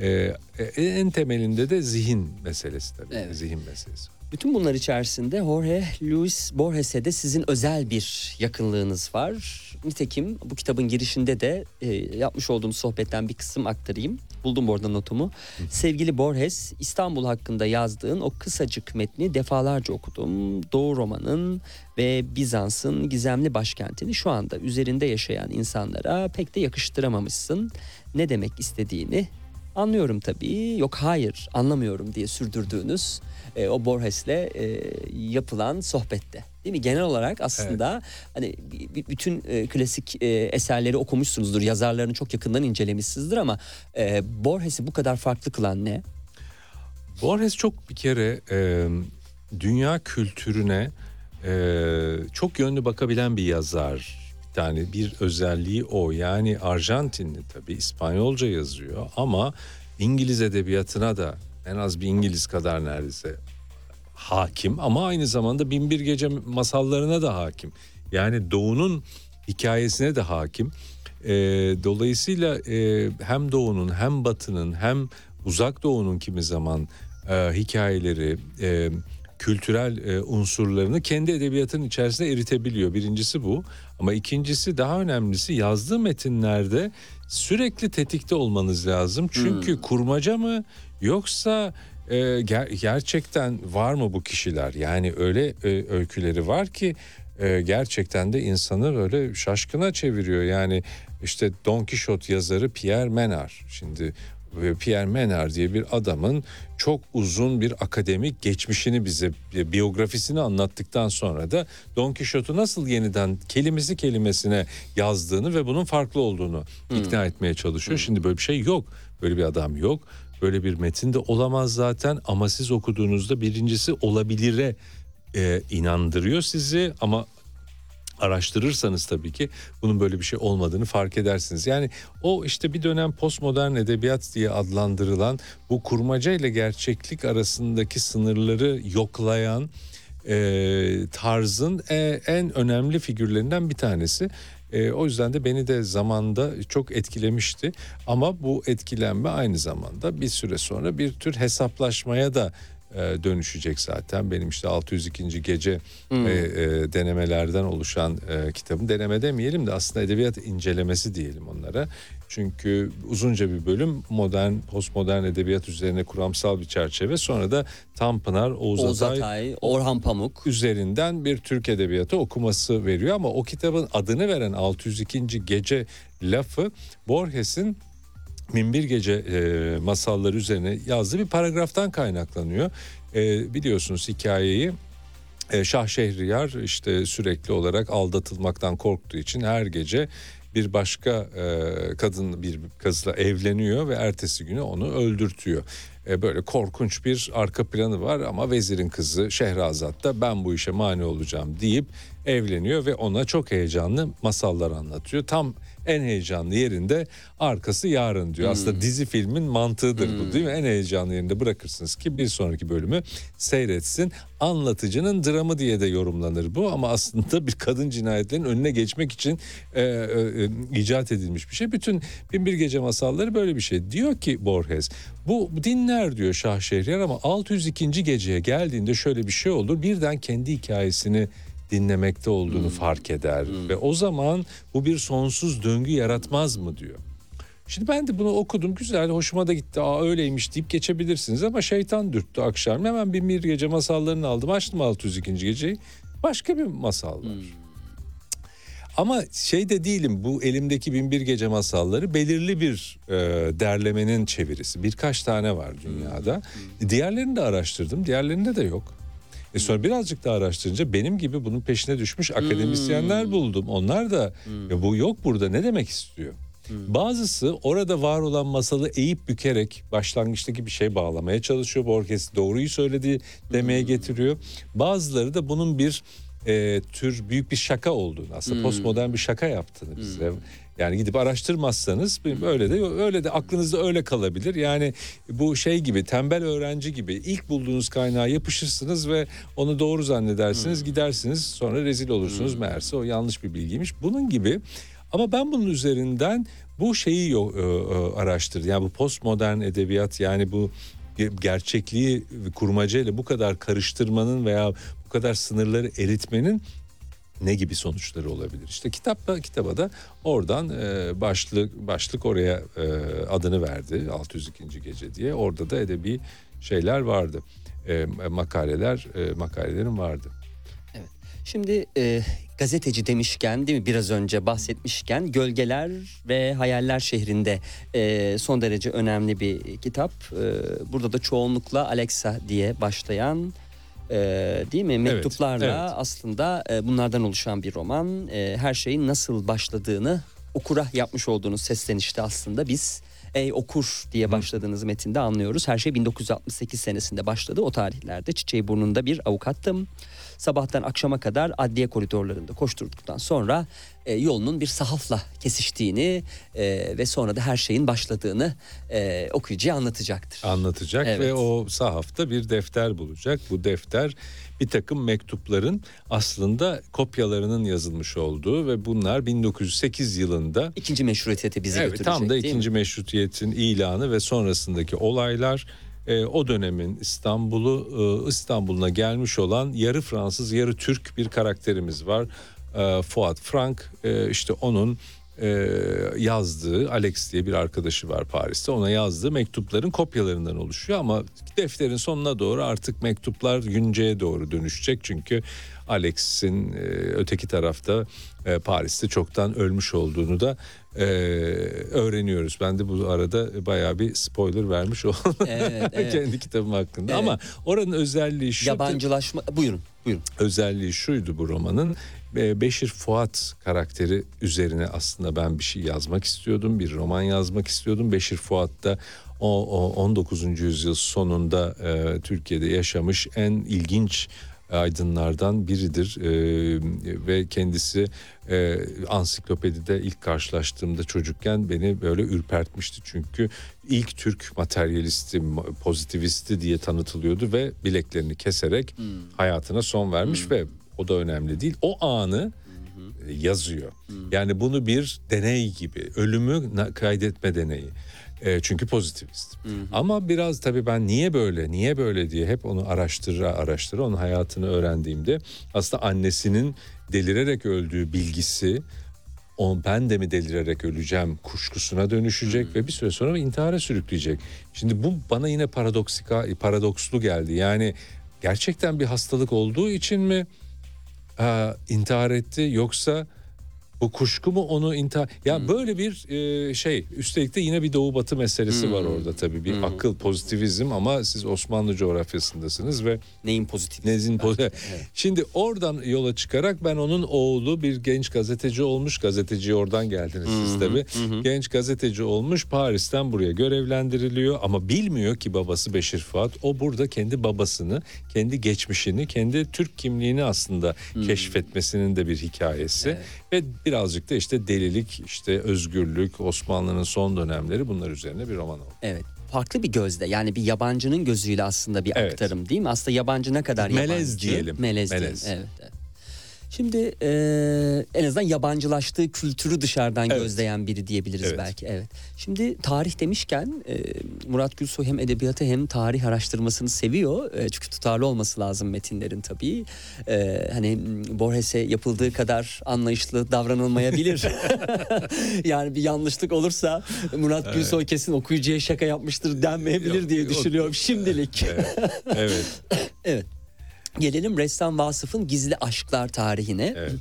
e, en temelinde de zihin meselesi tabii evet. zihin meselesi Bütün bunlar içerisinde Jorge Luis Borges'e de sizin özel bir yakınlığınız var. Nitekim bu kitabın girişinde de e, yapmış olduğum sohbetten bir kısım aktarayım. Buldum bu arada notumu. Sevgili Borges, İstanbul hakkında yazdığın o kısacık metni defalarca okudum. Doğu romanın ve Bizans'ın gizemli başkentini şu anda üzerinde yaşayan insanlara pek de yakıştıramamışsın. Ne demek istediğini anlıyorum tabii. Yok hayır anlamıyorum diye sürdürdüğünüz e, o Borges'le e, yapılan sohbette. Değil mi? Genel olarak aslında hani b- b- bütün e, klasik e, eserleri okumuşsunuzdur. Yazarlarını çok yakından incelemişsinizdir ama e, Borges'i bu kadar farklı kılan ne? Borges çok bir kere e, dünya kültürüne e, çok yönlü bakabilen bir yazar. Tane bir özelliği o. Yani Arjantinli tabii İspanyolca yazıyor ama İngiliz edebiyatına da en az bir İngiliz kadar neredeyse hakim ama aynı zamanda Binbir Gece masallarına da hakim. Yani Doğu'nun hikayesine de hakim. Ee, dolayısıyla e, hem Doğu'nun hem Batı'nın hem Uzak Doğu'nun kimi zaman e, hikayeleri, e, kültürel e, unsurlarını kendi edebiyatının içerisine eritebiliyor. Birincisi bu ama ikincisi daha önemlisi yazdığı metinlerde sürekli tetikte olmanız lazım. Çünkü kurmaca mı yoksa e, ger- gerçekten var mı bu kişiler? Yani öyle e, öyküleri var ki e, gerçekten de insanı böyle şaşkına çeviriyor. Yani işte Don Quixote yazarı Pierre Menard. Şimdi ve Pierre Menard diye bir adamın çok uzun bir akademik geçmişini bize e, biyografisini anlattıktan sonra da Don Quixote'u nasıl yeniden kelimesi kelimesine yazdığını ve bunun farklı olduğunu ikna etmeye çalışıyor. Şimdi böyle bir şey yok. Böyle bir adam yok. Böyle bir metin de olamaz zaten ama siz okuduğunuzda birincisi olabilire e, inandırıyor sizi ama araştırırsanız tabii ki bunun böyle bir şey olmadığını fark edersiniz. Yani o işte bir dönem postmodern edebiyat diye adlandırılan bu kurmaca ile gerçeklik arasındaki sınırları yoklayan e, tarzın e, en önemli figürlerinden bir tanesi. E, o yüzden de beni de zamanda çok etkilemişti. Ama bu etkilenme aynı zamanda bir süre sonra bir tür hesaplaşmaya da dönüşecek zaten. Benim işte 602. gece e, e, denemelerden oluşan e, kitabın deneme demeyelim de aslında edebiyat incelemesi diyelim onlara. Çünkü uzunca bir bölüm modern, postmodern edebiyat üzerine kuramsal bir çerçeve. Sonra da Tanpınar, Oğuz, Oğuz Atay, Atay, Orhan Pamuk. üzerinden bir Türk edebiyatı okuması veriyor ama o kitabın adını veren 602. gece lafı Borges'in Minbir Gece e, masalları üzerine yazdığı bir paragraftan kaynaklanıyor. E, biliyorsunuz hikayeyi e, Şah Şehriyar işte sürekli olarak aldatılmaktan korktuğu için her gece bir başka e, kadın bir kızla evleniyor ve ertesi günü onu öldürtüyor. E, böyle korkunç bir arka planı var ama vezirin kızı Şehrazat da ben bu işe mani olacağım deyip evleniyor ve ona çok heyecanlı masallar anlatıyor. Tam en heyecanlı yerinde arkası yarın diyor. Aslında dizi filmin mantığıdır bu değil mi? En heyecanlı yerinde bırakırsınız ki bir sonraki bölümü seyretsin. Anlatıcının dramı diye de yorumlanır bu ama aslında bir kadın cinayetlerinin önüne geçmek için e, e, e, icat edilmiş bir şey. Bütün Binbir Gece masalları böyle bir şey. Diyor ki Borges bu dinler diyor Şah Şehriyar ama 602. geceye geldiğinde şöyle bir şey olur. Birden kendi hikayesini dinlemekte olduğunu fark eder ve o zaman bu bir sonsuz döngü yaratmaz mı diyor. Şimdi ben de bunu okudum güzel hoşuma da gitti aa öyleymiş deyip geçebilirsiniz ama şeytan dürttü akşam hemen bir bir gece masallarını aldım açtım 602. geceyi başka bir masal var. Ama şey de değilim bu elimdeki binbir gece masalları belirli bir e, derlemenin çevirisi. Birkaç tane var dünyada. Diğerlerini de araştırdım. Diğerlerinde de yok. E sonra birazcık daha araştırınca benim gibi bunun peşine düşmüş akademisyenler buldum. Onlar da "Ya bu yok burada ne demek istiyor? Bazısı orada var olan masalı eğip bükerek başlangıçtaki bir şey bağlamaya çalışıyor. Borges doğruyu söyledi demeye getiriyor. Bazıları da bunun bir e, tür büyük bir şaka olduğunu aslında postmodern bir şaka yaptığını bize yani gidip araştırmazsanız öyle de öyle de aklınızda öyle kalabilir. Yani bu şey gibi tembel öğrenci gibi ilk bulduğunuz kaynağa yapışırsınız ve onu doğru zannedersiniz gidersiniz sonra rezil olursunuz meğerse o yanlış bir bilgiymiş. Bunun gibi ama ben bunun üzerinden bu şeyi yo- e, e, araştırdım. Yani bu postmodern edebiyat yani bu gerçekliği kurmacayla bu kadar karıştırmanın veya bu kadar sınırları eritmenin ne gibi sonuçları olabilir? İşte kitapta kitaba da oradan e, başlık başlık oraya e, adını verdi 602. gece diye. Orada da edebi şeyler vardı. E, makaleler e, makalelerin vardı. Evet. Şimdi e, gazeteci demişken değil mi biraz önce bahsetmişken Gölgeler ve Hayaller şehrinde e, son derece önemli bir kitap. E, burada da çoğunlukla Alexa diye başlayan e, değil mi mektuplarla evet, evet. aslında e, bunlardan oluşan bir roman. E, her şeyin nasıl başladığını okura yapmış olduğunuz seslenişte aslında biz Ey okur diye başladığınız metinde anlıyoruz. Her şey 1968 senesinde başladı. O tarihlerde Çiçeği Burnu'nda bir avukattım. Sabahtan akşama kadar adliye koridorlarında koşturduktan sonra e, yolunun bir sahafla kesiştiğini e, ve sonra da her şeyin başladığını e, okuyucuya anlatacaktır. Anlatacak Evet. ve o sahafta bir defter bulacak. Bu defter bir takım mektupların aslında kopyalarının yazılmış olduğu ve bunlar 1908 yılında İkinci meşruiyete bizi evet, götürecek tam da ikinci meşrutiyetin ilanı ve sonrasındaki olaylar e, o dönemin İstanbul'u e, İstanbul'una gelmiş olan yarı Fransız yarı Türk bir karakterimiz var. E, Fuat Frank e, işte onun e, yazdığı Alex diye bir arkadaşı var Paris'te ona yazdığı mektupların kopyalarından oluşuyor ama defterin sonuna doğru artık mektuplar günceye doğru dönüşecek çünkü Alex'in e, öteki tarafta e, Paris'te çoktan ölmüş olduğunu da e, öğreniyoruz. Ben de bu arada bayağı bir spoiler vermiş oldum Evet, evet. kendi kitabım hakkında. Evet. Ama oranın özelliği şu Yabancılaşma buyurun buyurun. özelliği şuydu bu romanın. Beşir Fuat karakteri üzerine aslında ben bir şey yazmak istiyordum. Bir roman yazmak istiyordum. Beşir Fuat da o, o 19. yüzyıl sonunda e, Türkiye'de yaşamış en ilginç aydınlardan biridir. E, ve kendisi e, ansiklopedide ilk karşılaştığımda çocukken beni böyle ürpertmişti. Çünkü ilk Türk materyalisti pozitivisti diye tanıtılıyordu ve bileklerini keserek hayatına son vermiş ve o da önemli değil. O anı e, yazıyor. Yani bunu bir deney gibi ölümü kaydetme deneyi E, çünkü pozitivist. Ama biraz tabii ben niye böyle, niye böyle diye hep onu araştıra araştıra onun hayatını öğrendiğimde aslında annesinin delirerek öldüğü bilgisi on ben de mi delirerek öleceğim kuşkusuna dönüşecek ve bir süre sonra intihara sürükleyecek. Şimdi bu bana yine paradoksika paradokslu geldi. Yani gerçekten bir hastalık olduğu için mi e, intihar etti yoksa bu kuşku mu onu intihar... Ya böyle bir e, şey üstelik de yine bir doğu batı meselesi var orada tabii. Bir akıl pozitivizm ama siz Osmanlı coğrafyasındasınız ve Neyin pozitif? Nezin poz- Şimdi oradan yola çıkarak ben onun oğlu bir genç gazeteci olmuş. Gazeteci oradan geldiniz siz tabii. Genç gazeteci olmuş Paris'ten buraya görevlendiriliyor ama bilmiyor ki babası Beşir Fuat. O burada kendi babasını, kendi geçmişini, kendi Türk kimliğini aslında keşfetmesinin de bir hikayesi. Ve birazcık da işte delilik, işte özgürlük, Osmanlı'nın son dönemleri bunlar üzerine bir roman oldu. Evet. Farklı bir gözle yani bir yabancının gözüyle aslında bir Evet. aktarım değil mi? Aslında yabancı ne kadar Melez yabancı? diyelim. Melez, Melez. diyelim. Evet, evet. Şimdi e, en azından yabancılaştığı kültürü dışarıdan Evet. gözleyen biri diyebiliriz Evet. belki. Evet. Şimdi tarih demişken e, Murat Gülsoy hem edebiyatı hem tarih araştırmasını seviyor. E, çünkü tutarlı olması lazım metinlerin tabii. E, hani m, Borges'e yapıldığı kadar anlayışlı davranılmayabilir. yani bir yanlışlık olursa Murat Gülsoy kesin okuyucuya şaka yapmıştır denmeyebilir diye düşünüyorum şimdilik. Evet. evet. evet. Gelelim ressam Vasıf'ın Gizli Aşklar tarihine. evet.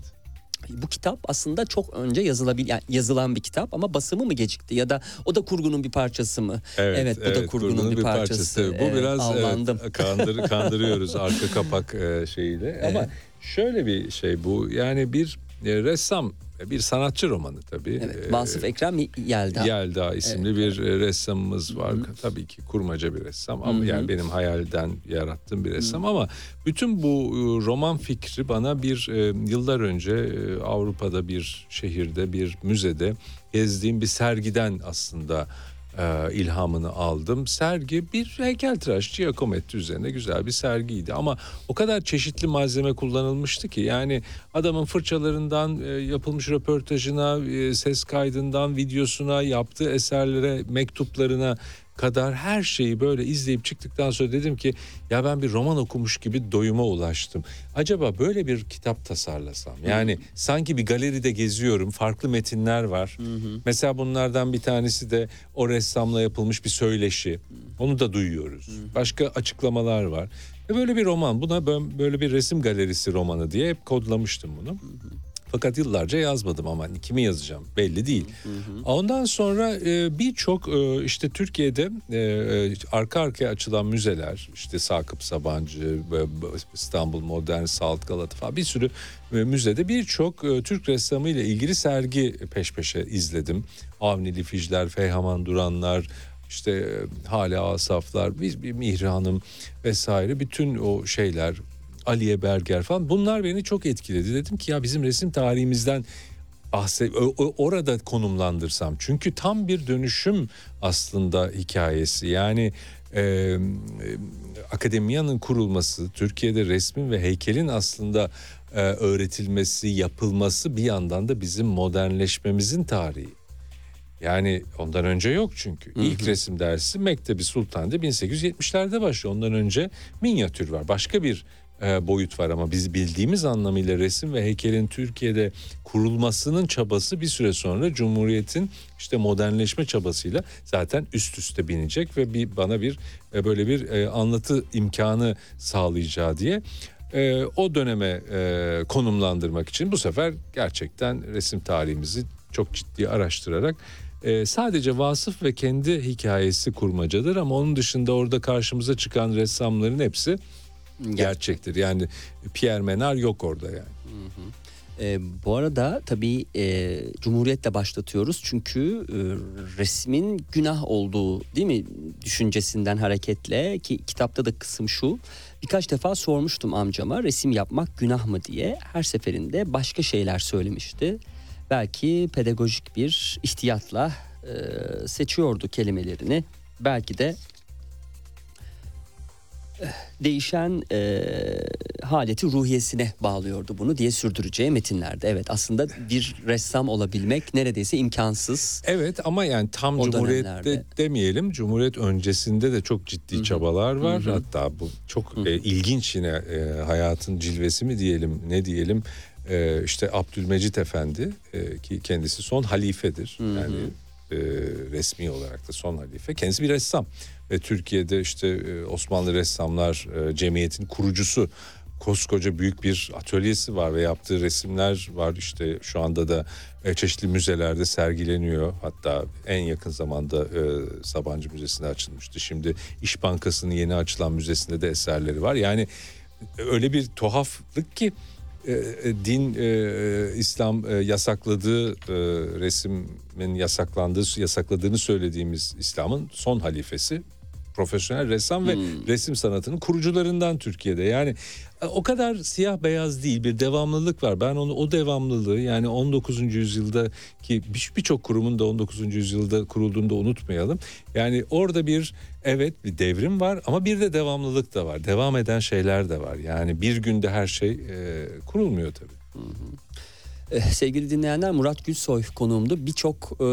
Bu kitap aslında çok önce yazılabil yani yazılan bir kitap ama basımı mı gecikti ya da o da kurgunun bir parçası mı? Evet, bu da kurgunun, bir, parçası. Bu Evet, biraz avlandım. evet, kandır, kandırıyoruz arka kapak e, şeyiyle. Ama şöyle bir şey bu. Yani bir e, ressam, bir sanatçı romanı tabii. Evet, E, Vasıf Ekrem Yelda. Yelda isimli bir e, ressamımız var. Tabii ki kurmaca bir ressam ama yani benim hayalden yarattığım bir ressam ama bütün bu e, roman fikri bana bir e, yıllar önce Avrupa'da bir şehirde bir müzede gezdiğim bir sergiden aslında e, ilhamını aldım. Sergi bir heykeltıraş Giacometti üzerine güzel bir sergiydi ama o kadar çeşitli malzeme kullanılmıştı ki yani adamın fırçalarından e, yapılmış röportajına, e, ses kaydından videosuna, yaptığı eserlere, mektuplarına kadar her şeyi böyle izleyip çıktıktan sonra dedim ki ya ben bir roman okumuş gibi doyuma ulaştım. Acaba böyle bir kitap tasarlasam yani sanki bir galeride geziyorum farklı metinler var. Mesela bunlardan bir tanesi de o ressamla yapılmış bir söyleşi. Onu da duyuyoruz. Başka açıklamalar var. Ve böyle bir roman buna böyle bir resim galerisi romanı diye hep kodlamıştım bunu. Fakat yıllarca yazmadım ama kimi yazacağım belli değil. Ondan sonra e, birçok e, işte Türkiye'de e, arka arkaya açılan müzeler işte Sakıp Sabancı, İstanbul Modern Salt Galata falan bir sürü müzede birçok Türk ressamı ile ilgili sergi peş peşe izledim. Avni Lifijler, Feyhaman Duranlar, işte Hale Asaflar, biz bir Mihranım vesaire bütün o şeyler Aliye Berger falan bunlar beni çok etkiledi. Dedim ki ya bizim resim tarihimizden bahse orada konumlandırsam. Çünkü tam bir dönüşüm aslında hikayesi. Yani e, e, akademiyanın kurulması, Türkiye'de resmin ve heykelin aslında e, öğretilmesi, yapılması bir yandan da bizim modernleşmemizin tarihi. Yani ondan önce yok çünkü. Hı hı. İlk resim dersi Mektebi Sultan'da 1870'lerde başlıyor. Ondan önce minyatür var. Başka bir boyut var ama biz bildiğimiz anlamıyla resim ve heykelin Türkiye'de kurulmasının çabası bir süre sonra Cumhuriyet'in işte modernleşme çabasıyla zaten üst üste binecek ve bir bana bir e, böyle bir e, anlatı imkanı sağlayacağı diye o döneme konumlandırmak için bu sefer gerçekten resim tarihimizi çok ciddi araştırarak sadece vasıf ve kendi hikayesi kurmacadır ama onun dışında orada karşımıza çıkan ressamların hepsi gerçektir. Yani Pierre Menard yok orada yani. Hı hı. E, bu arada tabii e, Cumhuriyet'le başlatıyoruz çünkü e, resmin günah olduğu değil mi düşüncesinden hareketle ki kitapta da kısım şu birkaç defa sormuştum amcama resim yapmak günah mı diye her seferinde başka şeyler söylemişti. Belki pedagojik bir ihtiyatla e, seçiyordu kelimelerini belki de değişen e, haleti ruhiyesine bağlıyordu bunu diye sürdüreceği metinlerde. Evet aslında bir ressam olabilmek neredeyse imkansız. Evet ama yani tam Cumhuriyet'te dönemlerde. demeyelim. Cumhuriyet öncesinde de çok ciddi Hı-hı. çabalar var. Hı-hı. Hatta bu çok e, ilginç yine e, hayatın cilvesi mi diyelim ne diyelim. E, işte Abdülmecit Efendi e, ki kendisi son halifedir. Hı-hı. Yani e, resmi olarak da son halife. Kendisi bir ressam ve Türkiye'de işte e, Osmanlı Ressamlar e, Cemiyeti'nin kurucusu koskoca büyük bir atölyesi var ve yaptığı resimler var. İşte şu anda da e, çeşitli müzelerde sergileniyor. Hatta en yakın zamanda Sabancı Müzesi'nde açılmıştı. Şimdi İş Bankası'nın yeni açılan müzesinde de eserleri var. Yani öyle bir tuhaflık ki din e, İslam e, yasakladığı e, resmin yasaklandığı yasakladığını söylediğimiz İslam'ın son halifesi profesyonel ressam hmm. ve resim sanatının kurucularından Türkiye'de. Yani e, o kadar siyah beyaz değil bir devamlılık var. Ben onu o devamlılığı yani 19. yüzyılda ki birçok kurumun da 19. yüzyılda kurulduğunda unutmayalım. Yani orada bir evet bir devrim var ama bir de devamlılık da var. Devam eden şeyler de var. Yani bir günde her şey e, kurulmuyor tabii. Hı hı. Eh, sevgili dinleyenler Murat Gülsoy konuğumdu. Birçok e,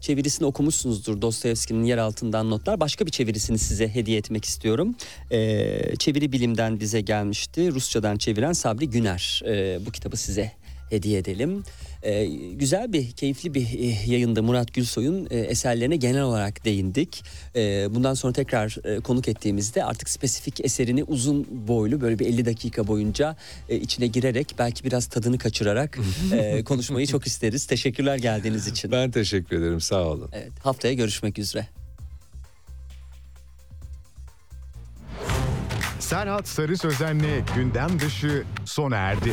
çevirisini okumuşsunuzdur Dostoyevski'nin yer altından notlar. Başka bir çevirisini size hediye etmek istiyorum. Ee, çeviri bilimden bize gelmişti. Rusçadan çeviren Sabri Güner. Ee, bu kitabı size hediye edelim. Ee, güzel bir, keyifli bir e, yayında Murat Gülsoy'un e, eserlerine genel olarak değindik. E, bundan sonra tekrar e, konuk ettiğimizde artık spesifik eserini uzun boylu böyle bir 50 dakika boyunca e, içine girerek belki biraz tadını kaçırarak e, konuşmayı çok isteriz. Teşekkürler geldiğiniz için. Ben teşekkür ederim sağ olun. Evet, haftaya görüşmek üzere. Serhat Sarı Sözen'le gündem dışı sona erdi.